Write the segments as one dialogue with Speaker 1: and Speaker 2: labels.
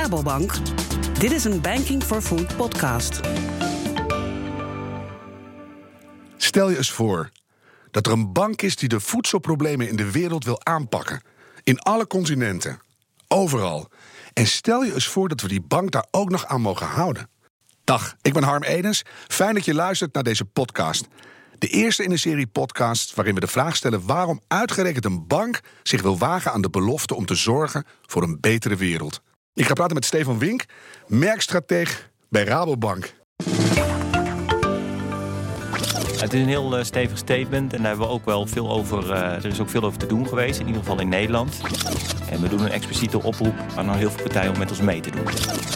Speaker 1: Rabobank. Dit is een Banking for Food podcast.
Speaker 2: Stel je eens voor dat er een bank is die de voedselproblemen in de wereld wil aanpakken. In alle continenten. Overal. En stel je eens voor dat we die bank daar ook nog aan mogen houden. Dag, ik ben Harm Edens. Fijn dat je luistert naar deze podcast. De eerste in een serie podcasts waarin we de vraag stellen waarom uitgerekend een bank zich wil wagen aan de belofte om te zorgen voor een betere wereld. Ik ga praten met Stefan Wink, merkstrateeg bij Rabobank.
Speaker 3: Het is een heel uh, stevig statement en daar hebben we ook wel veel over. Uh, er is ook veel over te doen geweest, in ieder geval in Nederland. En we doen een expliciete oproep aan heel veel partijen om met ons mee te doen.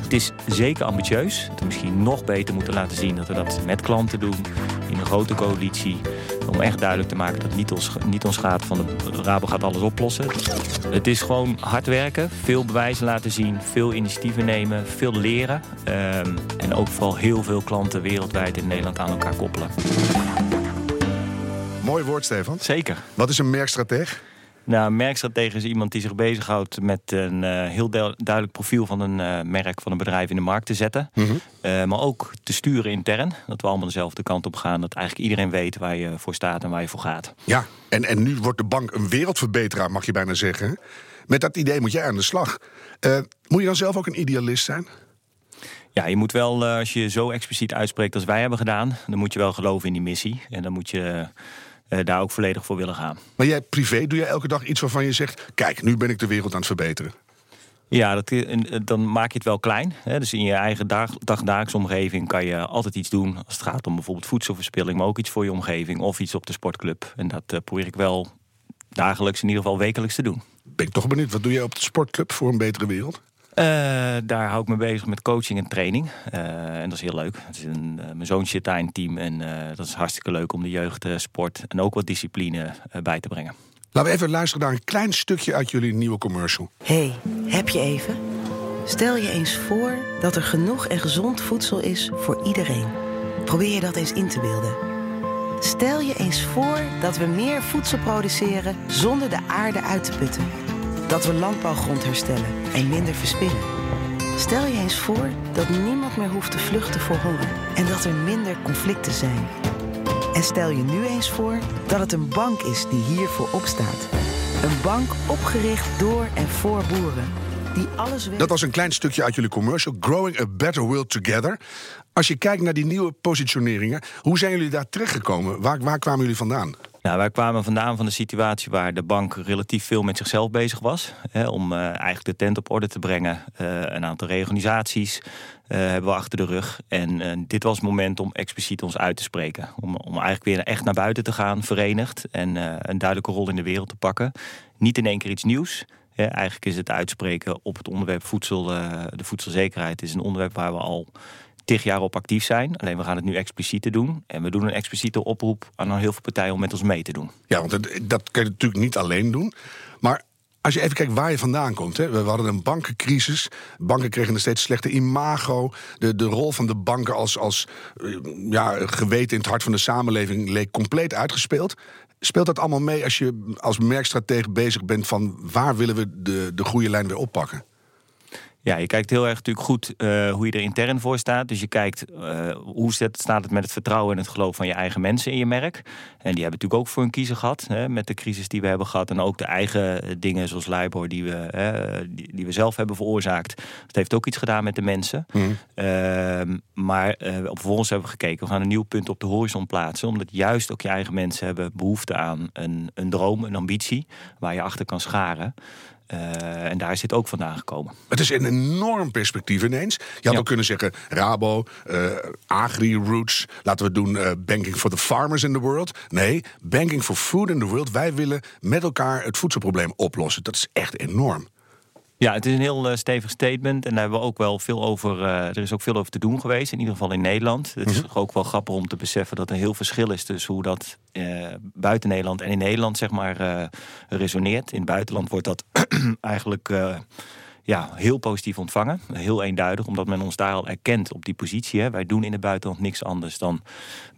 Speaker 3: Het is zeker ambitieus. Dat we misschien nog beter moeten laten zien dat we dat met klanten doen. In een grote coalitie. Om echt duidelijk te maken dat het niet ons, niet ons gaat van de Rabo gaat alles oplossen. Het is gewoon hard werken, veel bewijzen laten zien, veel initiatieven nemen, veel leren. Um, en ook vooral heel veel klanten wereldwijd in Nederland aan elkaar koppelen.
Speaker 2: Mooi woord, Stefan.
Speaker 3: Zeker.
Speaker 2: Wat is een merkstrateeg?
Speaker 3: Nou, een merkstratege is iemand die zich bezighoudt met een uh, heel duidelijk profiel van een uh, merk van een bedrijf in de markt te zetten. Mm -hmm. uh, maar ook te sturen intern. Dat we allemaal dezelfde kant op gaan. Dat eigenlijk iedereen weet waar je voor staat en waar je voor gaat.
Speaker 2: Ja, en, en nu wordt de bank een wereldverbeteraar, mag je bijna zeggen. Met dat idee moet jij aan de slag. moet je dan zelf ook een idealist zijn?
Speaker 3: Ja, je moet wel, als je zo expliciet uitspreekt als wij hebben gedaan, dan moet je wel geloven in die missie. En dan moet je daar ook volledig voor willen gaan.
Speaker 2: Maar jij privé, doe je elke dag iets waarvan je zegt... kijk, nu ben ik de wereld aan het verbeteren?
Speaker 3: Ja, dat, dan maak je het wel klein. Hè. Dus in je eigen dag, dagdagelijkse omgeving kan je altijd iets doen... als het gaat om bijvoorbeeld voedselverspilling... maar ook iets voor je omgeving of iets op de sportclub. En dat uh, probeer ik wel dagelijks, in ieder geval wekelijks te doen.
Speaker 2: Ben ik toch benieuwd, wat doe jij op de sportclub voor een betere wereld?
Speaker 3: Uh, daar hou ik me bezig met coaching en training. Uh, en dat is heel leuk. Het is een, uh, mijn zoontje zit daar in team. En dat is hartstikke leuk om de jeugd, sport en ook wat discipline bij te brengen.
Speaker 2: Laten we even luisteren naar een klein stukje uit jullie nieuwe commercial.
Speaker 4: hey, heb je even? Stel je eens voor dat er genoeg en gezond voedsel is voor iedereen. Probeer je dat eens in te beelden. Stel je eens voor dat we meer voedsel produceren zonder de aarde uit te putten. Dat we landbouwgrond herstellen en minder verspillen. Stel je eens voor dat niemand meer hoeft te vluchten voor honger en dat er minder conflicten zijn. En stel je nu eens voor dat het een bank is die hiervoor opstaat. Een bank opgericht door en voor boeren. Die alles
Speaker 2: Dat was een klein stukje uit jullie commercial, Growing a Better World Together. Als je kijkt naar die nieuwe positioneringen, hoe zijn jullie daar terechtgekomen? Waar, waar kwamen jullie vandaan?
Speaker 3: Nou, wij kwamen vandaan van de situatie waar de bank relatief veel met zichzelf bezig was. Hè, om uh, eigenlijk de tent op orde te brengen. Uh, een aantal reorganisaties uh, hebben we achter de rug. En dit was het moment om expliciet ons uit te spreken. Om, om eigenlijk weer echt naar buiten te gaan, verenigd. En een duidelijke rol in de wereld te pakken. Niet in één keer iets nieuws. Eigenlijk is het uitspreken op het onderwerp voedsel, de voedselzekerheid... is een onderwerp waar we al tig jaar op actief zijn. Alleen we gaan het nu expliciet doen. En we doen een expliciete oproep aan heel veel partijen om met ons mee te doen.
Speaker 2: Ja, want dat kun je natuurlijk niet alleen doen. Maar als je even kijkt waar je vandaan komt. Hè. We hadden een bankencrisis. Banken kregen een steeds slechter imago. De, de rol van de banken als, als ja, geweten in het hart van de samenleving leek compleet uitgespeeld. Speelt dat allemaal mee als je als merkstratege bezig bent van waar willen we de, de goede lijn weer oppakken?
Speaker 3: Ja, je kijkt heel erg natuurlijk goed uh, hoe je er intern voor staat. Dus je kijkt uh, hoe staat het met het vertrouwen en het geloof van je eigen mensen in je merk. En die hebben natuurlijk ook voor een kiezer gehad hè, met de crisis die we hebben gehad. En ook de eigen dingen zoals Libor die we, uh, die, die, we zelf hebben veroorzaakt. Dat heeft ook iets gedaan met de mensen. Mm. maar op vervolgens hebben we gekeken, we gaan een nieuw punt op de horizon plaatsen. Omdat juist ook je eigen mensen hebben behoefte aan een, een droom, een ambitie. Waar je achter kan scharen. Uh, en daar zit ook vandaan gekomen.
Speaker 2: Het is een enorm perspectief ineens. Je had ja. ook kunnen zeggen Rabo, uh, Agri-Roots. Laten we doen uh, Banking for the Farmers in the World. Nee, Banking for Food in the World. Wij willen met elkaar het voedselprobleem oplossen. Dat is echt enorm.
Speaker 3: Ja, het is een heel uh, stevig statement. En daar hebben we ook wel veel over. Uh, er is ook veel over te doen geweest, in ieder geval in Nederland. Het is mm -hmm. ook wel grappig om te beseffen dat er heel verschil is tussen hoe dat uh, buiten Nederland en in Nederland zeg maar resoneert. In het buitenland wordt dat eigenlijk ja, heel positief ontvangen. Heel eenduidig, omdat men ons daar al erkent op die positie. Hè. Wij doen in het buitenland niks anders dan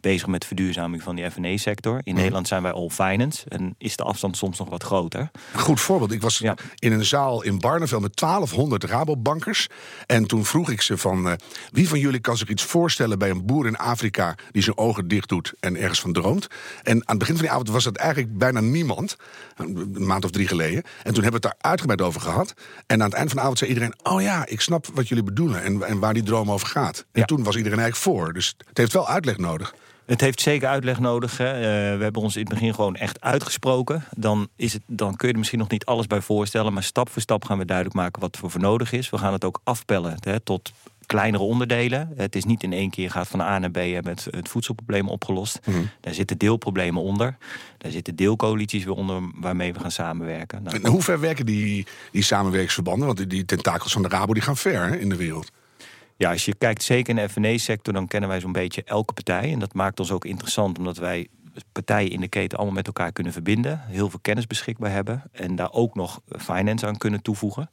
Speaker 3: bezig met verduurzaming van die F&E-sector. In Nederland zijn wij all finance en is de afstand soms nog wat groter.
Speaker 2: Goed voorbeeld. Ik was
Speaker 3: Ja.
Speaker 2: in een zaal in Barneveld met 1200 Rabobankers. En toen vroeg ik ze van... eh, wie van jullie kan zich iets voorstellen bij een boer in Afrika... die zijn ogen dicht doet en ergens van droomt? En aan het begin van die avond was dat eigenlijk bijna niemand. Een een maand of drie geleden. En toen hebben we het daar uitgebreid over gehad. En aan het eind van de avond zei iedereen... oh ja, ik snap wat jullie bedoelen en, en waar die droom over gaat. En
Speaker 3: Ja.
Speaker 2: toen was iedereen eigenlijk voor. Dus het heeft wel uitleg nodig.
Speaker 3: Het heeft zeker uitleg nodig. Hè. Eh, we hebben ons in het begin gewoon echt uitgesproken. Dan, is het, dan kun je er misschien nog niet alles bij voorstellen. Maar stap voor stap gaan we duidelijk maken wat er voor nodig is. We gaan het ook afpellen hè, tot kleinere onderdelen. Het is niet in één keer gaat van A naar B en met het voedselprobleem opgelost. Daar zitten deelproblemen onder. Daar zitten deelcoalities weer onder waarmee we gaan samenwerken. Nou,
Speaker 2: En hoe ver werken die, die samenwerkingsverbanden? Want die, die tentakels van de Rabo die gaan ver hè, in de wereld.
Speaker 3: Ja, als je kijkt zeker in de F&E-sector, dan kennen wij zo'n beetje elke partij. En dat maakt ons ook interessant, omdat wij partijen in de keten allemaal met elkaar kunnen verbinden. Heel veel kennis beschikbaar hebben. En daar ook nog finance aan kunnen toevoegen.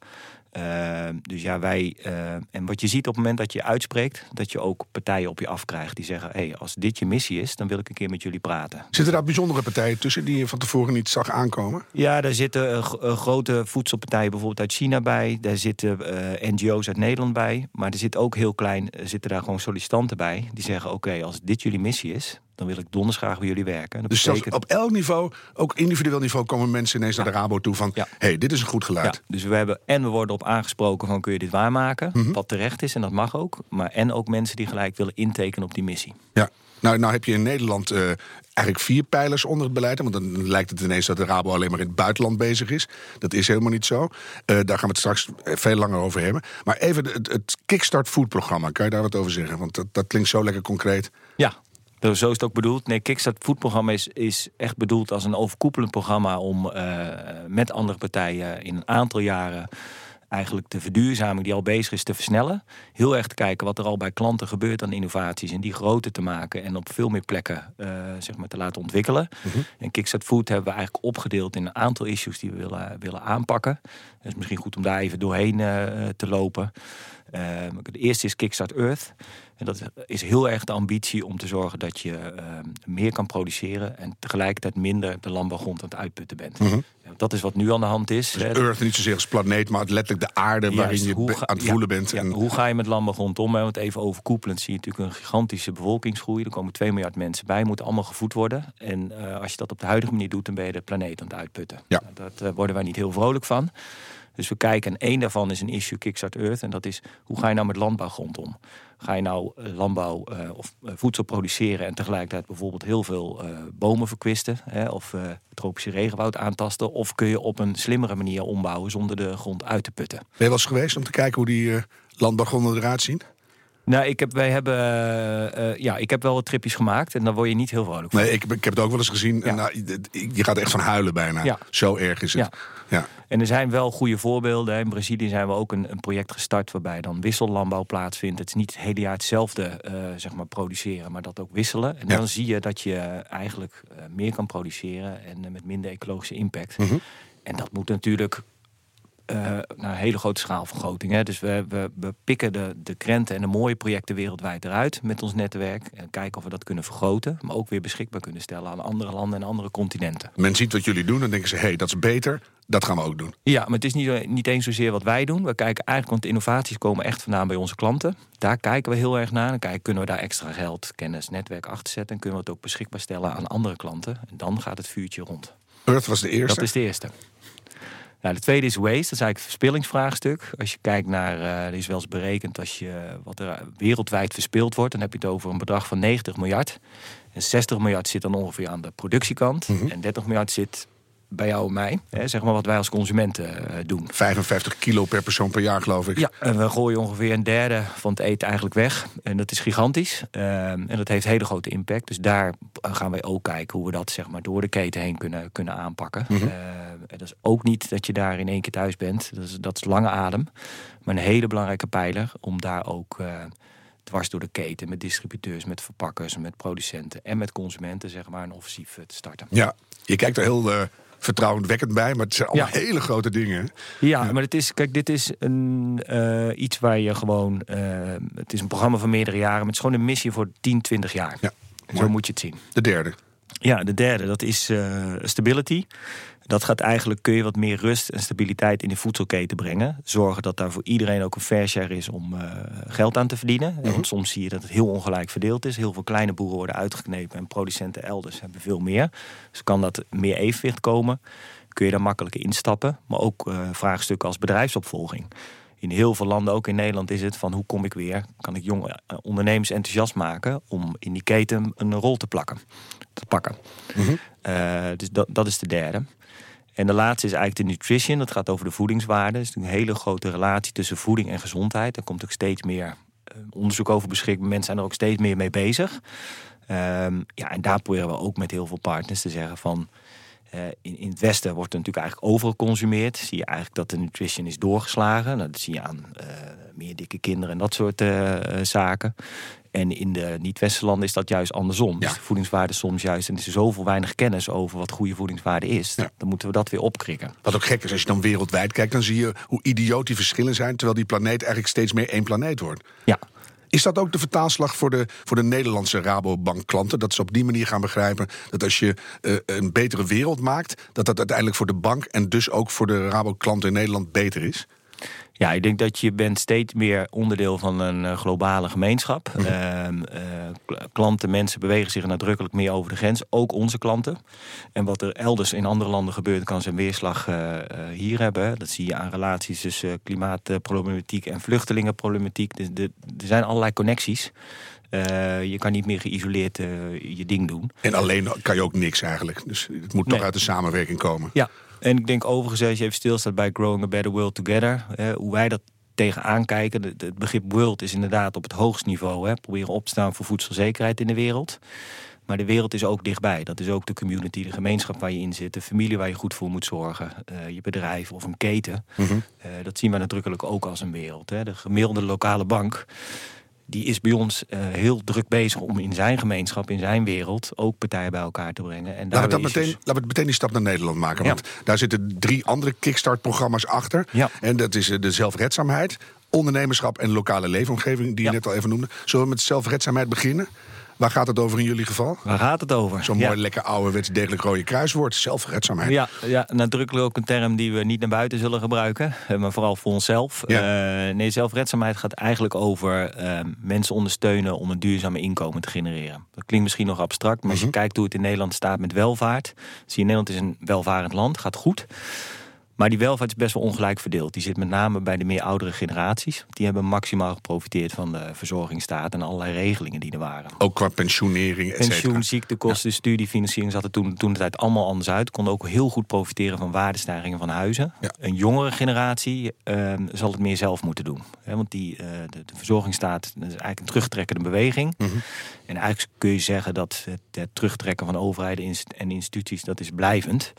Speaker 3: Uh, dus ja, wij. Uh, en wat je ziet op het moment dat je uitspreekt, dat je ook partijen op je afkrijgt die zeggen: hé, hey, als dit je missie is, dan wil ik een keer met jullie praten.
Speaker 2: Zitten daar bijzondere partijen tussen die je van tevoren niet zag aankomen?
Speaker 3: Ja, daar zitten uh, grote voedselpartijen bijvoorbeeld uit China bij. Daar zitten uh, NGO's uit Nederland bij. Maar er zit ook heel klein, zitten daar gewoon sollicitanten bij. Die zeggen: oké, okay, als dit jullie missie is, dan wil ik donders graag bij jullie werken. Dat
Speaker 2: dus betekent... op elk niveau, ook individueel niveau, komen mensen ineens ja. naar de Rabo toe van: ja. hey, dit is een goed geluid.
Speaker 3: Ja, dus we hebben en we worden op aangesproken van kun je dit waarmaken, mm -hmm. wat terecht is en dat mag ook. Maar en ook mensen die gelijk willen intekenen op die missie.
Speaker 2: Ja. Nou, nou heb je in Nederland uh, eigenlijk vier pijlers onder het beleid. Want dan lijkt het ineens dat de Rabo alleen maar in het buitenland bezig is. Dat is helemaal niet zo. Uh, daar gaan we het straks veel langer over hebben. Maar even het, het Kickstart Food programma. Kan je daar wat over zeggen? Want dat, dat klinkt zo lekker concreet.
Speaker 3: Ja, zo is het ook bedoeld. Nee, Kickstart Food programma is, is echt bedoeld als een overkoepelend programma om uh, met andere partijen in een aantal jaren eigenlijk de verduurzaming die al bezig is te versnellen. Heel erg te kijken wat er al bij klanten gebeurt aan innovaties en die groter te maken en op veel meer plekken uh, zeg maar te laten ontwikkelen. -huh. En Kickstart Food hebben we eigenlijk opgedeeld in een aantal issues die we willen, willen aanpakken. Het is misschien goed om daar even doorheen uh, te lopen. Uh, de eerste is Kickstart Earth. En dat is heel erg de ambitie om te zorgen dat je uh, meer kan produceren en tegelijkertijd minder de landbouwgrond aan het uitputten bent. -huh. Dat is wat nu aan de hand is.
Speaker 2: Dus Earth niet zozeer als planeet, maar letterlijk de aarde Juist, waarin je ga, aan het voelen
Speaker 3: ja,
Speaker 2: bent.
Speaker 3: Ja,
Speaker 2: en...
Speaker 3: Hoe ga je met landbouwgrond om? Want even overkoepelend zie je natuurlijk een gigantische bevolkingsgroei. Er komen 2 miljard mensen bij, moeten allemaal gevoed worden. En uh, als je dat op de huidige manier doet, dan ben je de planeet aan het uitputten.
Speaker 2: Ja.
Speaker 3: Nou, dat uh, worden wij niet heel vrolijk van. Dus we kijken, en één daarvan is een issue Kickstart Earth. En dat is, hoe ga je nou met landbouwgrond om? Ga je nou uh, landbouw uh, of uh, voedsel produceren... en tegelijkertijd bijvoorbeeld heel veel bomen verkwisten... Hè, of tropische regenwoud aantasten... of kun je op een slimmere manier ombouwen zonder de grond uit te putten?
Speaker 2: Ben je wel eens geweest om te kijken hoe die landbouwgronden eruit zien?
Speaker 3: Nou, ik heb, wij hebben, uh, ja, ik heb wel wat tripjes gemaakt en daar word je niet heel vrolijk van.
Speaker 2: Nee, ik, ik heb het ook wel eens gezien. Ja. Nou, je gaat echt van huilen bijna. Ja. Zo erg is het.
Speaker 3: Ja. ja. En er zijn wel goede voorbeelden. In Brazilië zijn we ook een, een project gestart waarbij dan wissellandbouw plaatsvindt. Het is niet het hele jaar hetzelfde uh, zeg maar produceren, maar dat ook wisselen. En dan zie je dat je eigenlijk meer kan produceren en met minder ecologische impact.
Speaker 2: Mhm.
Speaker 3: Mm -hmm. En dat moet natuurlijk uh, naar een hele grote schaalvergroting. Hè. Dus we, we, we pikken de, de krenten en de mooie projecten wereldwijd eruit met ons netwerk. En kijken of we dat kunnen vergroten. Maar ook weer beschikbaar kunnen stellen aan andere landen en andere continenten.
Speaker 2: Men ziet wat jullie doen en denken ze, hé, hey, dat is beter. Dat gaan we ook doen.
Speaker 3: Ja, maar het is niet, niet eens zozeer wat wij doen. We kijken eigenlijk, want de innovaties komen echt vandaan bij onze klanten. Daar kijken we heel erg naar. En kijken, kunnen we daar extra geld, kennis, netwerk achter zetten. En kunnen we het ook beschikbaar stellen aan andere klanten. En dan gaat het vuurtje rond.
Speaker 2: Earth was de eerste?
Speaker 3: Dat is de eerste. Nou, de tweede is waste, dat is eigenlijk het verspillingsvraagstuk. Als je kijkt naar, uh, er is wel eens berekend, als je wat er wereldwijd verspild wordt, dan heb je het over een bedrag van 90 miljard. En 60 miljard zit dan ongeveer aan de productiekant.
Speaker 2: Mhm.
Speaker 3: Mm -hmm. En 30 miljard zit bij jou en mij. Hè, zeg maar wat wij als consumenten uh, doen.
Speaker 2: 55 kilo per persoon per jaar, geloof ik.
Speaker 3: Ja, en we gooien ongeveer een derde van het eten eigenlijk weg. En dat is gigantisch. Uh, en dat heeft hele grote impact. Dus daar gaan wij ook kijken hoe we dat zeg maar, door de keten heen kunnen, kunnen aanpakken. Uh, dat is ook niet dat je daar in één keer thuis bent. Dat is, dat is lange adem. Maar een hele belangrijke pijler om daar ook uh, dwars door de keten... met distributeurs, met verpakkers, met producenten en met consumenten... zeg maar een offensief te starten.
Speaker 2: Ja, je kijkt er heel uh, vertrouwenwekkend bij, maar het zijn allemaal hele grote dingen.
Speaker 3: Ja, maar het is, kijk, dit is een, uh, iets waar je gewoon. Uh, het is een programma van meerdere jaren, maar het is gewoon een missie voor 10, 20 jaar. Ja, Zo moet je het zien.
Speaker 2: De derde.
Speaker 3: Ja, de derde, dat is uh, stability. Dat gaat eigenlijk, kun je wat meer rust en stabiliteit in de voedselketen brengen. Zorgen dat daar voor iedereen ook een fair share is om uh, geld aan te verdienen. Mm Want soms zie je dat het heel ongelijk verdeeld is. Heel veel kleine boeren worden uitgeknepen en producenten elders hebben veel meer. Dus kan dat meer evenwicht komen. Kun je daar makkelijker instappen. Maar ook uh, vraagstukken als bedrijfsopvolging. In heel veel landen, ook in Nederland, is het van hoe kom ik weer? Kan ik jonge ondernemers enthousiast maken om in die keten een rol te plakken, te pakken? Mm -hmm. uh, dus dat, dat is de derde. En de laatste is eigenlijk de nutrition. Dat gaat over de voedingswaarde. Het is een hele grote relatie tussen voeding en gezondheid. Daar komt ook steeds meer uh, onderzoek over beschikbaar. Mensen zijn er ook steeds meer mee bezig. Um, ja, en daar proberen we ook met heel veel partners te zeggen van... Uh, in, in, het Westen wordt er natuurlijk eigenlijk overal geconsumeerd. Zie je eigenlijk dat de nutrition is doorgeslagen. Nou, dat zie je aan uh, meer dikke kinderen en dat soort uh, zaken. En in de niet-westerse landen is dat juist andersom. Ja. Dus de voedingswaarde soms juist. En er is zoveel weinig kennis over wat goede voedingswaarde is. Ja. Dan moeten we dat weer opkrikken.
Speaker 2: Wat ook gek is, als je dan wereldwijd kijkt, dan zie je hoe idioot die verschillen zijn. Terwijl die planeet eigenlijk steeds meer één planeet wordt.
Speaker 3: Ja.
Speaker 2: Is dat ook de vertaalslag voor de, voor de Nederlandse Rabobank-klanten? Dat ze op die manier gaan begrijpen dat als je uh, een betere wereld maakt, dat dat uiteindelijk voor de bank en dus ook voor de Rabo-klanten in Nederland beter is?
Speaker 3: Ja, ik denk dat je bent steeds meer onderdeel van een globale gemeenschap. Mm -hmm. uh, klanten, mensen bewegen zich nadrukkelijk meer over de grens. Ook onze klanten. En wat er elders in andere landen gebeurt, kan zijn weerslag uh, hier hebben. Dat zie je aan relaties tussen klimaatproblematiek en vluchtelingenproblematiek. Dus de, er zijn allerlei connecties. Uh, je kan niet meer geïsoleerd uh, je ding doen.
Speaker 2: En alleen kan je ook niks eigenlijk. Dus het moet nee. toch uit de samenwerking komen.
Speaker 3: Ja, en ik denk overigens, als je even stilstaat bij Growing a Better World Together, hè, hoe wij dat tegenaan kijken. Het begrip world is inderdaad op het hoogst niveau. Hè, proberen op te staan voor voedselzekerheid in de wereld. Maar de wereld is ook dichtbij. Dat is ook de community, de gemeenschap waar je in zit, de familie waar je goed voor moet zorgen, uh, je bedrijf of een keten. Mm -hmm. uh, dat zien we nadrukkelijk ook als een wereld. Hè. De gemiddelde lokale bank die is bij ons uh, heel druk bezig om in zijn gemeenschap, in zijn wereld, ook partijen bij elkaar te brengen. En
Speaker 2: laten, we dat meteen, dus... laten we meteen die stap naar Nederland maken. Want ja. daar zitten drie andere kickstart-programma's achter.
Speaker 3: Ja.
Speaker 2: En dat is de zelfredzaamheid, ondernemerschap en lokale leefomgeving, die je net al even noemde. Zullen we met zelfredzaamheid beginnen? Waar gaat het over in jullie geval?
Speaker 3: Waar gaat het over?
Speaker 2: Zo'n
Speaker 3: ja.
Speaker 2: mooi, lekker ouderwets degelijk rode kruiswoord. Zelfredzaamheid.
Speaker 3: Ja, ja, nadrukkelijk ook een term die we niet naar buiten zullen gebruiken. Maar vooral voor onszelf. Ja. Uh, nee, zelfredzaamheid gaat eigenlijk over uh, mensen ondersteunen om een duurzame inkomen te genereren. Dat klinkt misschien nog abstract, maar als je -hmm. kijkt hoe het in Nederland staat met welvaart. Zie je, Nederland is een welvarend land, gaat goed. Maar die welvaart is best wel ongelijk verdeeld. Die zit met name bij de meer oudere generaties. Die hebben maximaal geprofiteerd van de verzorgingsstaat en allerlei regelingen die er waren.
Speaker 2: Ook qua pensionering, et
Speaker 3: Pensioen, ziektekosten, ja. studiefinanciering zat er toen, toen de tijd allemaal anders uit. Konden ook heel goed profiteren van waardestijgingen van huizen. Ja. Een jongere generatie uh, zal het meer zelf moeten doen. He, want die, uh, de, de verzorgingsstaat dat is eigenlijk een terugtrekkende beweging. Mm -hmm. En eigenlijk kun je zeggen dat het, het terugtrekken van overheden en instituties, dat is blijvend.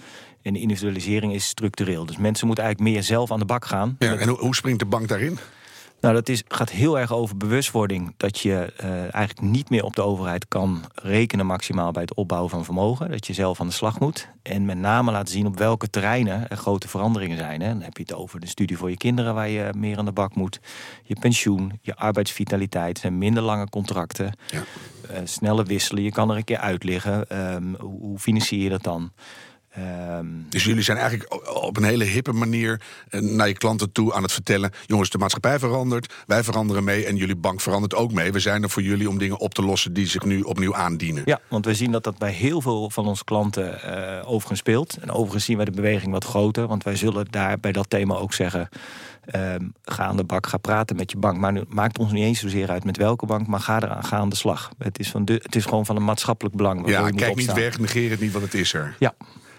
Speaker 3: En de individualisering is structureel. Dus mensen moeten eigenlijk meer zelf aan de bak gaan.
Speaker 2: Ja, en hoe springt de bank daarin?
Speaker 3: Nou, dat is, gaat heel erg over bewustwording. Dat je uh, eigenlijk niet meer op de overheid kan rekenen maximaal bij het opbouwen van vermogen. Dat je zelf aan de slag moet. En met name laten zien op welke terreinen er grote veranderingen zijn. Hè. Dan heb je het over de studie voor je kinderen waar je meer aan de bak moet. Je pensioen, je arbeidsvitaliteit. zijn minder lange contracten. Ja. Uh, snelle wisselen, je kan er een keer uitliggen. Um, hoe financier je dat dan?
Speaker 2: Um, dus jullie zijn eigenlijk op een hele hippe manier naar je klanten toe aan het vertellen: jongens, de maatschappij verandert, wij veranderen mee en jullie bank verandert ook mee. We zijn er voor jullie om dingen op te lossen die zich nu opnieuw aandienen.
Speaker 3: Ja, want we zien dat dat bij heel veel van onze klanten uh, overigens speelt. En overigens zien wij de beweging wat groter, want wij zullen daar bij dat thema ook zeggen. Um, ga aan de bak, ga praten met je bank. Maar nu maakt ons niet eens zozeer uit met welke bank, maar ga eraan, ga aan de slag. Het is, van de, het is gewoon van een maatschappelijk belang.
Speaker 2: Ja, kijk niet weg, negeer het niet, want het is er.
Speaker 3: Ja.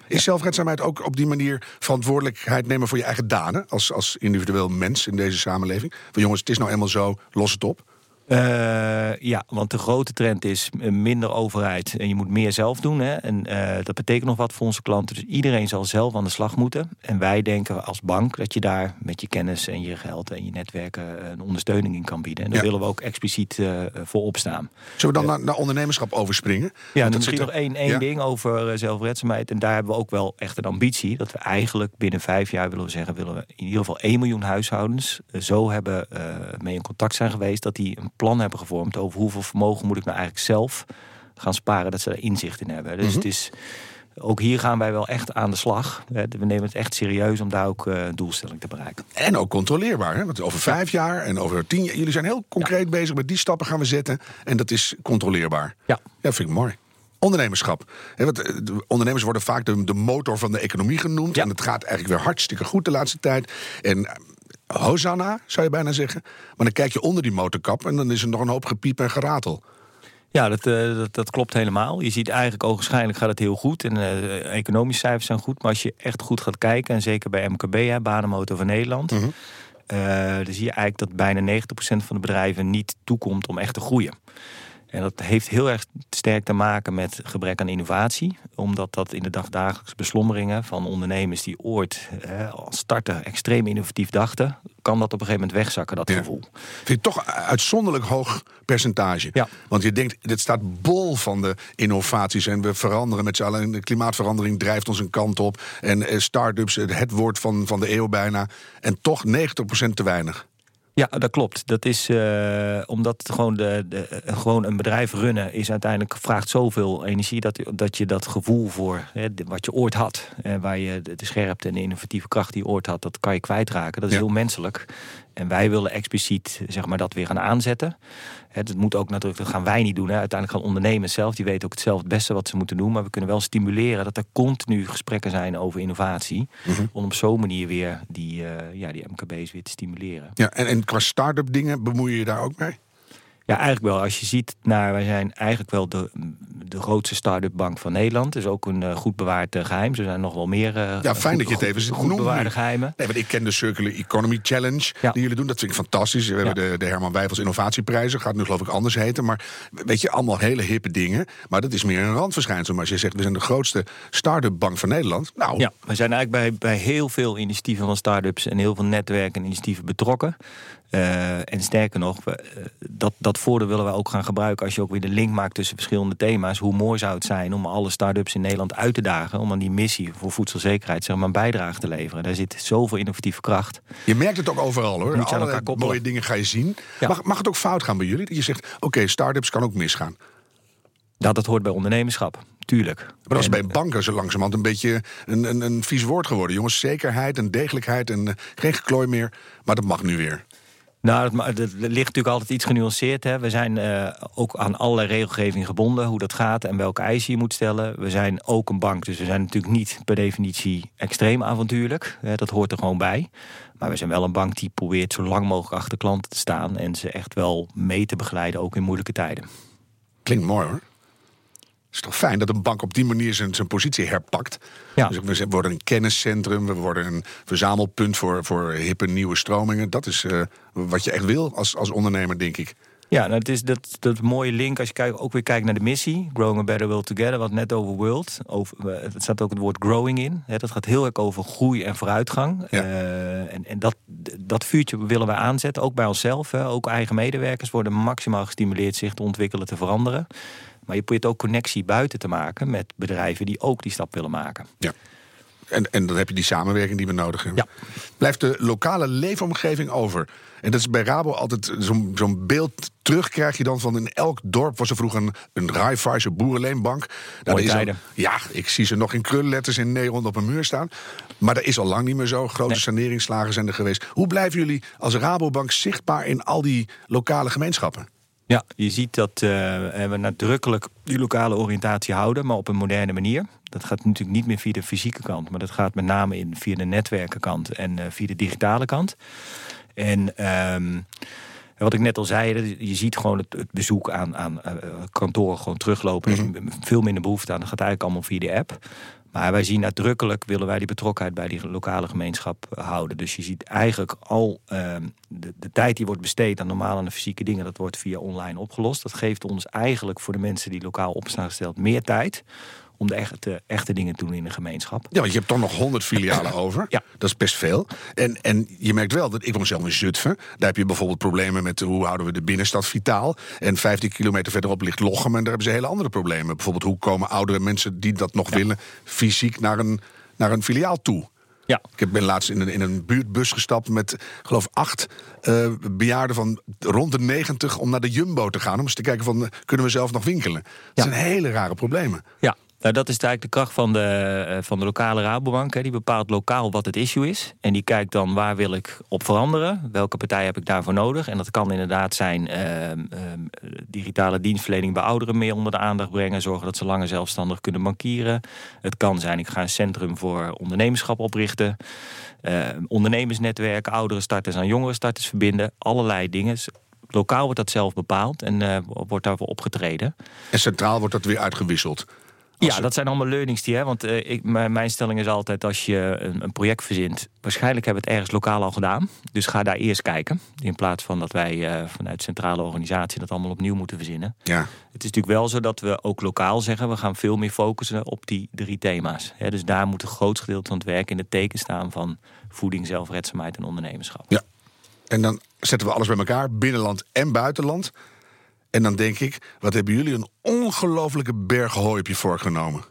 Speaker 2: Is zelfredzaamheid ook op die manier verantwoordelijkheid nemen voor je eigen daden als, als individueel mens in deze samenleving? Van jongens, het is nou eenmaal zo, los het op.
Speaker 3: Uh, ja, want de grote trend is minder overheid en je moet meer zelf doen. Hè? En uh, dat betekent nog wat voor onze klanten. Dus iedereen zal zelf aan de slag moeten. En wij denken als bank dat je daar met je kennis en je geld en je netwerken een ondersteuning in kan bieden. En daar willen we ook expliciet uh, voor opstaan.
Speaker 2: Zullen we dan naar, naar, ondernemerschap overspringen?
Speaker 3: Ja, en misschien nog één, één ding over zelfredzaamheid. En daar hebben we ook wel echt een ambitie. Dat we eigenlijk binnen vijf jaar willen we zeggen, willen we in ieder geval 1 miljoen huishoudens zo hebben mee in contact zijn geweest dat die een plan hebben gevormd over hoeveel vermogen moet ik nou eigenlijk zelf gaan sparen, dat ze daar inzicht in hebben. Dus mhm. het is, ook hier gaan wij wel echt aan de slag. We nemen het echt serieus om daar ook uh, doelstelling te bereiken.
Speaker 2: En ook controleerbaar. Hè? Want over vijf jaar en over tien jaar. Jullie zijn heel concreet bezig met die stappen gaan we zetten. En dat is controleerbaar.
Speaker 3: Ja.
Speaker 2: Dat vind ik mooi. Ondernemerschap. Want eh, ondernemers worden vaak de, de motor van de economie genoemd. En het gaat eigenlijk weer hartstikke goed de laatste tijd. En Hosanna, zou je bijna zeggen. Maar dan kijk je onder die motorkap en dan is er nog een hoop gepiep en geratel.
Speaker 3: Ja, dat, uh, dat, dat, klopt helemaal. Je ziet eigenlijk ogenschijnlijk gaat het heel goed. En uh, economische cijfers zijn goed. Maar als je echt goed gaat kijken, en zeker bij MKB, hè, Banenmotor van Nederland... Mm dan zie je eigenlijk dat bijna 90% van de bedrijven niet toekomt om echt te groeien. En dat heeft heel erg sterk te maken met gebrek aan innovatie. Omdat dat in de dagdagelijkse beslommeringen van ondernemers die ooit eh, als starter extreem innovatief dachten, kan dat op een gegeven moment wegzakken, dat gevoel.
Speaker 2: Vind je toch uitzonderlijk hoog percentage.
Speaker 3: Ja.
Speaker 2: Want je denkt, dit staat bol van de innovaties en we veranderen met z'n allen. De klimaatverandering drijft ons een kant op. En eh, start-ups, het woord van, van de eeuw bijna. En toch 90% te weinig.
Speaker 3: Ja, dat klopt. Dat is uh, omdat gewoon, de, de, eh, gewoon een bedrijf runnen is uiteindelijk vraagt zoveel energie dat, dat je dat gevoel voor hè, wat je ooit had, en waar je de, scherpte en de innovatieve kracht die je ooit had, dat kan je kwijtraken. Dat is heel menselijk. En wij willen expliciet zeg maar, dat weer gaan aanzetten. Het moet ook natuurlijk, dat gaan wij niet doen. Hè. Uiteindelijk gaan ondernemers zelf, die weten ook het zelf het beste wat ze moeten doen. Maar we kunnen wel stimuleren dat er continu gesprekken zijn over innovatie. Mhm. Om op zo'n manier weer die, uh, ja, die MKB's weer te stimuleren.
Speaker 2: Ja, en, en qua start-up dingen bemoei je je daar ook mee?
Speaker 3: Ja, eigenlijk wel. Als je ziet, naar, wij zijn eigenlijk wel de, de grootste start-up bank van Nederland. Is ook een uh, goed bewaard uh, geheim. Er zijn nog wel meer uh,
Speaker 2: ja, fijn dat je het even goed,
Speaker 3: goed bewaarde geheimen.
Speaker 2: Nee, want ik ken de Circular Economy Challenge die jullie doen. Dat vind ik fantastisch. We hebben de, de Herman Wijfels Innovatieprijzen. Gaat nu geloof ik anders heten. Maar weet je, allemaal hele hippe dingen. Maar dat is meer een randverschijnsel. Maar als je zegt, we zijn de grootste start-up bank van Nederland. Nou.
Speaker 3: Ja, we zijn eigenlijk bij, bij heel veel initiatieven van start-ups en heel veel netwerken en initiatieven betrokken. Uh, en sterker nog, we, uh, dat, dat voordeel willen we ook gaan gebruiken... als je ook weer de link maakt tussen verschillende thema's. Hoe mooi zou het zijn om alle start-ups in Nederland uit te dagen... om aan die missie voor voedselzekerheid zeg maar, een bijdrage te leveren. Daar zit zoveel innovatieve kracht.
Speaker 2: Je merkt het ook overal hoor. Alle mooie dingen ga je zien. Ja. Mag, mag het ook fout gaan bij jullie? Dat je zegt, oké, okay, start-ups kan ook misgaan.
Speaker 3: Dat, dat hoort bij ondernemerschap tuurlijk. Maar
Speaker 2: dat is bij banken zo langzamerhand een beetje een, een, een vies woord geworden. Jongens, zekerheid en degelijkheid en uh, geen geklooi meer. Maar dat mag nu weer.
Speaker 3: Nou, het, ligt natuurlijk altijd iets genuanceerd. Hè. We zijn uh, ook aan alle regelgeving gebonden, hoe dat gaat en welke eisen je moet stellen. We zijn ook een bank, dus we zijn natuurlijk niet per definitie extreem avontuurlijk. Hè. Dat hoort er gewoon bij. Maar we zijn wel een bank die probeert zo lang mogelijk achter klanten te staan en ze echt wel mee te begeleiden, ook in moeilijke tijden.
Speaker 2: Klinkt mooi hoor is toch fijn dat een bank op die manier zijn, zijn positie herpakt.
Speaker 3: Ja.
Speaker 2: Dus we worden een kenniscentrum, we worden een verzamelpunt voor, voor hippe nieuwe stromingen. Dat is uh, wat je echt wil als, als ondernemer, denk ik.
Speaker 3: Ja, nou, het is dat, dat mooie link als je kijkt, ook weer kijkt naar de missie. Growing a Better World Together, wat net over world. Over, het eh, staat ook het woord growing in. Hè, dat gaat heel erg over groei en vooruitgang. Ja. Uh, en en dat, dat vuurtje willen we aanzetten, ook bij onszelf. Hè. Ook eigen medewerkers worden maximaal gestimuleerd zich te ontwikkelen, te veranderen. Maar je probeert ook connectie buiten te maken met bedrijven die ook die stap willen maken.
Speaker 2: Ja. En, en dan heb je die samenwerking die we nodig hebben.
Speaker 3: Ja.
Speaker 2: Blijft de lokale leefomgeving over? En dat is bij Rabo altijd zo'n zo'n beeld terug krijg je dan van in elk dorp was er vroeger een, een Raiffeisen boerenleenbank.
Speaker 3: Nou, is al,
Speaker 2: ja, ik zie ze nog in krulletters in Nederland op een muur staan. Maar dat is al lang niet meer zo. Grote nee. saneringsslagen zijn er geweest. Hoe blijven jullie als Rabobank zichtbaar in al die lokale gemeenschappen?
Speaker 3: Ja, je ziet dat uh, we nadrukkelijk die lokale oriëntatie houden, maar op een moderne manier. Dat gaat natuurlijk niet meer via de fysieke kant, maar dat gaat met name in, via de netwerkenkant en uh, via de digitale kant. En um, En wat ik net al zei, je ziet gewoon het, het bezoek aan, aan uh, kantoren gewoon teruglopen. Er is veel minder behoefte aan. Dat gaat eigenlijk allemaal via de app. Maar wij zien nadrukkelijk, willen wij die betrokkenheid bij die lokale gemeenschap houden. Dus je ziet eigenlijk al uh, de, de, tijd die wordt besteed aan normale en fysieke dingen, dat wordt via online opgelost. Dat geeft ons eigenlijk voor de mensen die lokaal op staan gesteld meer tijd om de echte, echte dingen te doen in de gemeenschap.
Speaker 2: Ja, want je hebt toch nog 100 filialen over.
Speaker 3: Ja.
Speaker 2: Dat is best veel. En, en je merkt wel dat ik woon zelf in Zutphen. Daar heb je bijvoorbeeld problemen met hoe houden we de binnenstad vitaal. En 15 kilometer verderop ligt Lochem en daar hebben ze hele andere problemen. Bijvoorbeeld hoe komen oudere mensen die dat nog willen fysiek naar een, naar een filiaal toe.
Speaker 3: Ja.
Speaker 2: Ik ben laatst in een, in een buurtbus gestapt met, geloof acht uh, bejaarden van rond de 90 om naar de Jumbo te gaan. Om eens te kijken van, kunnen we zelf nog winkelen? Dat
Speaker 3: Ja.
Speaker 2: zijn hele rare problemen.
Speaker 3: Ja, nou, dat is eigenlijk de kracht van de, eh, van de lokale Rabobank. Hè. Die bepaalt lokaal wat het issue is. En die kijkt dan waar wil ik op veranderen. Welke partij heb ik daarvoor nodig? En dat kan inderdaad zijn eh, eh, digitale dienstverlening bij ouderen meer onder de aandacht brengen. Zorgen dat ze langer zelfstandig kunnen bankieren. Het kan zijn, ik ga een centrum voor ondernemerschap oprichten. Uh, ondernemersnetwerken, ouderen starters aan jongeren starters verbinden. Allerlei dingen. Lokaal wordt dat zelf bepaald en uh, wordt daarvoor opgetreden.
Speaker 2: En centraal wordt dat weer uitgewisseld.
Speaker 3: Ja, dat zijn allemaal learnings die, hè. Want uh, ik, mijn stelling is altijd, als je een, een, project verzint... waarschijnlijk hebben we het ergens lokaal al gedaan. Dus ga daar eerst kijken. In plaats van dat wij uh, vanuit centrale organisatie dat allemaal opnieuw moeten verzinnen.
Speaker 2: Ja.
Speaker 3: Het is natuurlijk wel zo dat we ook lokaal zeggen... we gaan veel meer focussen op die drie thema's. Hè. Dus daar moet een groot gedeelte van het werk in het teken staan... van voeding, zelfredzaamheid en ondernemerschap.
Speaker 2: Ja. En dan zetten we alles bij elkaar, binnenland en buitenland... En dan denk ik, wat hebben jullie een ongelofelijke berg hooi op je voorgenomen?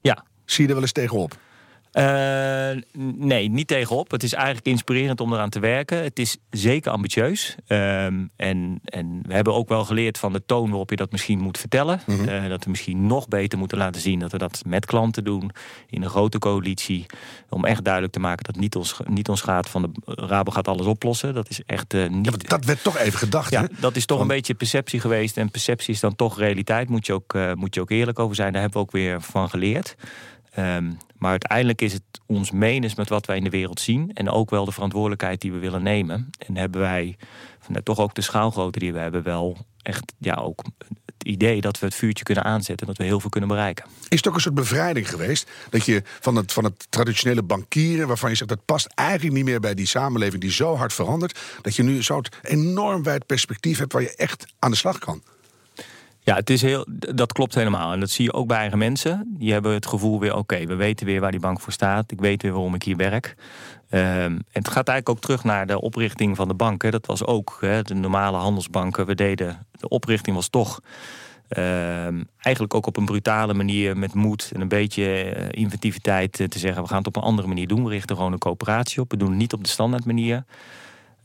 Speaker 3: Ja.
Speaker 2: Zie je er wel eens tegenop?
Speaker 3: Uh, nee, niet tegenop. Het is eigenlijk inspirerend om eraan te werken. Het is zeker ambitieus. Um, en, en we hebben ook wel geleerd van de toon waarop je dat misschien moet vertellen. Mm -hmm. uh, dat we misschien nog beter moeten laten zien dat we dat met klanten doen. In een grote coalitie. Om echt duidelijk te maken dat het niet ons, niet ons gaat van de Rabo gaat alles oplossen. Dat is echt uh, niet...
Speaker 2: Ja, dat werd toch even gedacht,
Speaker 3: ja? Dat is toch van... een beetje perceptie geweest. En perceptie is dan toch realiteit. Moet je ook, moet je ook eerlijk over zijn. Daar hebben we ook weer van geleerd. Um, maar uiteindelijk is het ons menens met wat wij in de wereld zien. En ook wel de verantwoordelijkheid die we willen nemen. En hebben wij, nou, toch ook de schaalgrootte die we hebben, wel echt ja, ook het idee dat we het vuurtje kunnen aanzetten. Dat we heel veel kunnen bereiken.
Speaker 2: Is het ook een soort bevrijding geweest? Dat je van het, van het traditionele bankieren, waarvan je zegt dat past eigenlijk niet meer bij die samenleving die zo hard verandert. Dat je nu soort enorm wijd perspectief hebt waar je echt aan de slag kan.
Speaker 3: Ja, het is heel, dat klopt helemaal. En dat zie je ook bij eigen mensen. Die hebben het gevoel weer, oké, we weten weer waar die bank voor staat. Ik weet weer waarom ik hier werk. Um, en het gaat eigenlijk ook terug naar de oprichting van de banken. Dat was ook hè, de normale handelsbanken. We deden, de oprichting was toch um, eigenlijk ook op een brutale manier met moed en een beetje uh, inventiviteit uh, te zeggen... we gaan het op een andere manier doen. We richten gewoon een coöperatie op. We doen het niet op de standaard manier.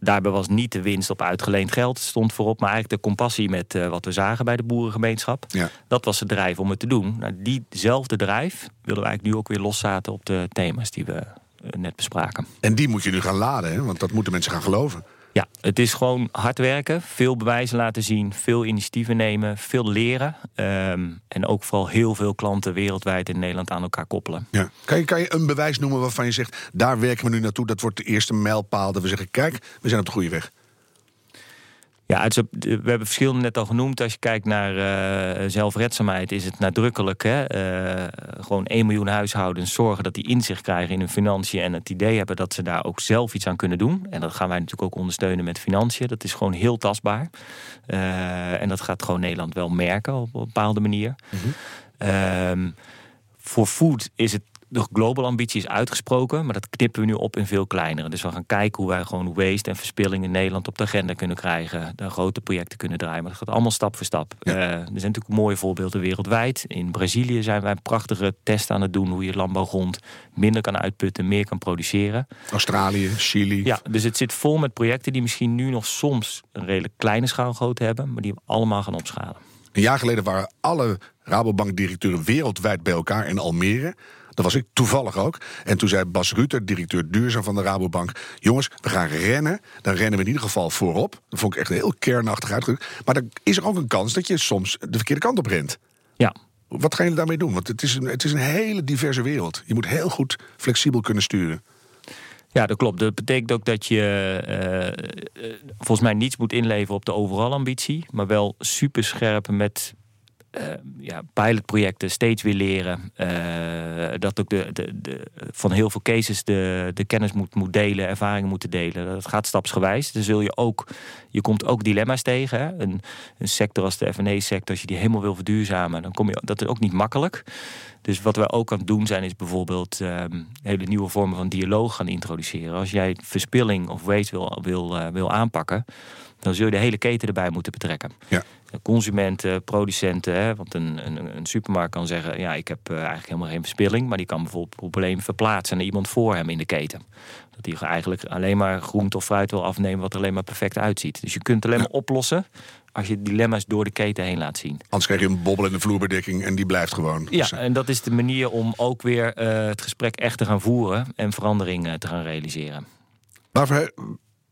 Speaker 3: Daarbij was niet de winst op uitgeleend geld stond voorop, maar eigenlijk de compassie met uh, wat we zagen bij de boerengemeenschap.
Speaker 2: Ja.
Speaker 3: Dat was de drijf om het te doen. Nou, diezelfde drijf willen we eigenlijk nu ook weer loszaten op de thema's die we uh, net bespraken.
Speaker 2: En die moet je nu gaan laden, hè? want dat moeten mensen gaan geloven.
Speaker 3: Ja, het is gewoon hard werken, veel bewijzen laten zien, veel initiatieven nemen, veel leren. Um, en ook vooral heel veel klanten wereldwijd in Nederland aan elkaar koppelen.
Speaker 2: Ja. Kan, je, kan je een bewijs noemen waarvan je zegt, daar werken we nu naartoe, dat wordt de eerste mijlpaal dat we zeggen, kijk, we zijn op de goede weg.
Speaker 3: Ja, is, we hebben verschillende net al genoemd. Als je kijkt naar uh, zelfredzaamheid, is het nadrukkelijk. Hè? Uh, gewoon 1 miljoen huishoudens zorgen dat die inzicht krijgen in hun financiën. En het idee hebben dat ze daar ook zelf iets aan kunnen doen. En dat gaan wij natuurlijk ook ondersteunen met financiën. Dat is gewoon heel tastbaar. Uh, en dat gaat gewoon Nederland wel merken op een bepaalde manier. Mm -hmm. voor food is het de global ambitie is uitgesproken, maar dat knippen we nu op in veel kleinere. Dus we gaan kijken hoe wij gewoon waste en verspilling in Nederland op de agenda kunnen krijgen. Daar grote projecten kunnen draaien. Maar dat gaat allemaal stap voor stap. Ja. Uh, er zijn natuurlijk mooie voorbeelden wereldwijd. In Brazilië zijn wij een prachtige test aan het doen hoe je landbouwgrond minder kan uitputten, meer kan produceren.
Speaker 2: Australië, Chili.
Speaker 3: Ja, dus het zit vol met projecten die misschien nu nog soms een redelijk kleine schaalgrootte hebben, maar die we allemaal gaan opschalen.
Speaker 2: Een jaar geleden waren alle Rabobank-directeuren wereldwijd bij elkaar in Almere. Dat was ik toevallig ook. En toen zei Bas Ruter, directeur duurzaam van de Rabobank... jongens, we gaan rennen. Dan rennen we in ieder geval voorop. Dat vond ik echt heel kernachtig uitgedrukt. Maar dan is er ook een kans dat je soms de verkeerde kant op rent.
Speaker 3: Ja.
Speaker 2: Wat gaan jullie daarmee doen? Want het is, een, het is een hele diverse wereld. Je moet heel goed flexibel kunnen sturen.
Speaker 3: Ja, dat klopt. Dat betekent ook dat je eh, eh, volgens mij niets moet inleveren op de overal ambitie, maar wel super scherp met uh, ja, pilotprojecten steeds weer leren. Uh, dat ook de, de, van heel veel cases de, de kennis moet, moet delen, ervaringen moeten delen. Dat gaat stapsgewijs. Dan zul je ook, je komt ook dilemma's tegen. Een, een sector als de F&E-sector, als je die helemaal wil verduurzamen, dan kom je dat is ook niet makkelijk. Dus wat we ook aan het doen zijn, is bijvoorbeeld um, hele nieuwe vormen van dialoog gaan introduceren. Als jij verspilling of waste wil, wil, uh, wil aanpakken, dan zul je de hele keten erbij moeten betrekken.
Speaker 2: Ja
Speaker 3: consumenten, producenten. Hè, want een, een, een, supermarkt kan zeggen: ja, ik heb uh, eigenlijk helemaal geen verspilling. Maar die kan bijvoorbeeld het probleem verplaatsen naar iemand voor hem in de keten. Dat hij eigenlijk alleen maar groente of fruit wil afnemen wat er alleen maar perfect uitziet. Dus je kunt het alleen maar oplossen als je dilemma's door de keten heen laat zien.
Speaker 2: Anders krijg je een bobbel in de vloerbedekking en die blijft gewoon.
Speaker 3: Ja, en dat is de manier om ook weer uh, het gesprek echt te gaan voeren en verandering uh, te gaan realiseren.
Speaker 2: Waar, verheug,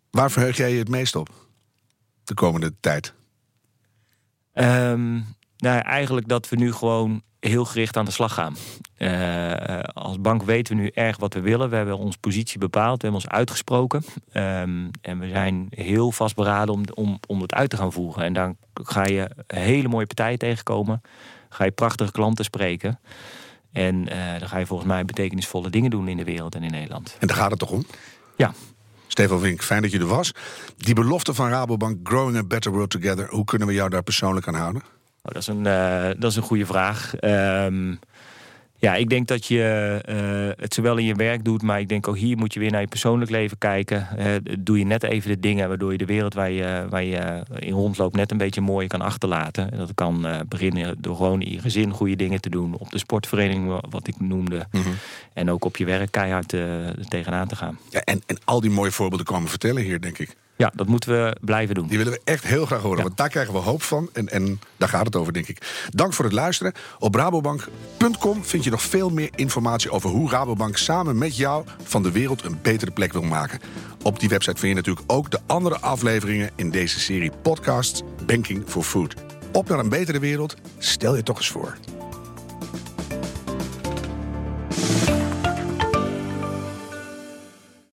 Speaker 2: waar verheug jij je het meest op de komende tijd?
Speaker 3: Um, nou, eigenlijk dat we nu gewoon heel gericht aan de slag gaan. Uh, als bank weten we nu erg wat we willen. We hebben onze positie bepaald, we hebben ons uitgesproken. Um, en we zijn heel vastberaden om, om, om het uit te gaan voeren. En dan ga je hele mooie partijen tegenkomen. Ga je prachtige klanten spreken. En uh, dan ga je volgens mij betekenisvolle dingen doen in de wereld en in Nederland.
Speaker 2: En daar gaat het toch om?
Speaker 3: Ja.
Speaker 2: Stefan Wink, fijn dat je er was. Die belofte van Rabobank, Growing a Better World Together, hoe kunnen we jou daar persoonlijk aan houden?
Speaker 3: Oh, dat, is een, uh, dat is een goede vraag. Um, ja, ik denk dat je uh, het zowel in je werk doet, maar ik denk ook hier moet je weer naar je persoonlijk leven kijken. Uh, doe je net even de dingen waardoor je de wereld waar je, waar je in rondloopt net een beetje mooi kan achterlaten. En dat kan uh, beginnen door gewoon in je gezin goede dingen te doen. Op de sportvereniging, wat ik noemde. Mm -hmm. En ook op je werk keihard tegenaan te gaan.
Speaker 2: Ja, en, en al die mooie voorbeelden komen vertellen hier, denk ik.
Speaker 3: Ja, dat moeten we blijven doen.
Speaker 2: Die willen we echt heel graag horen, ja. want daar krijgen we hoop van. En, en daar gaat het over, denk ik. Dank voor het luisteren. Op rabobank.com vind je nog veel meer informatie over hoe Rabobank samen met jou van de wereld een betere plek wil maken. Op die website vind je natuurlijk ook de andere afleveringen in deze serie podcasts Banking for Food. Op naar een betere wereld, stel je toch eens voor.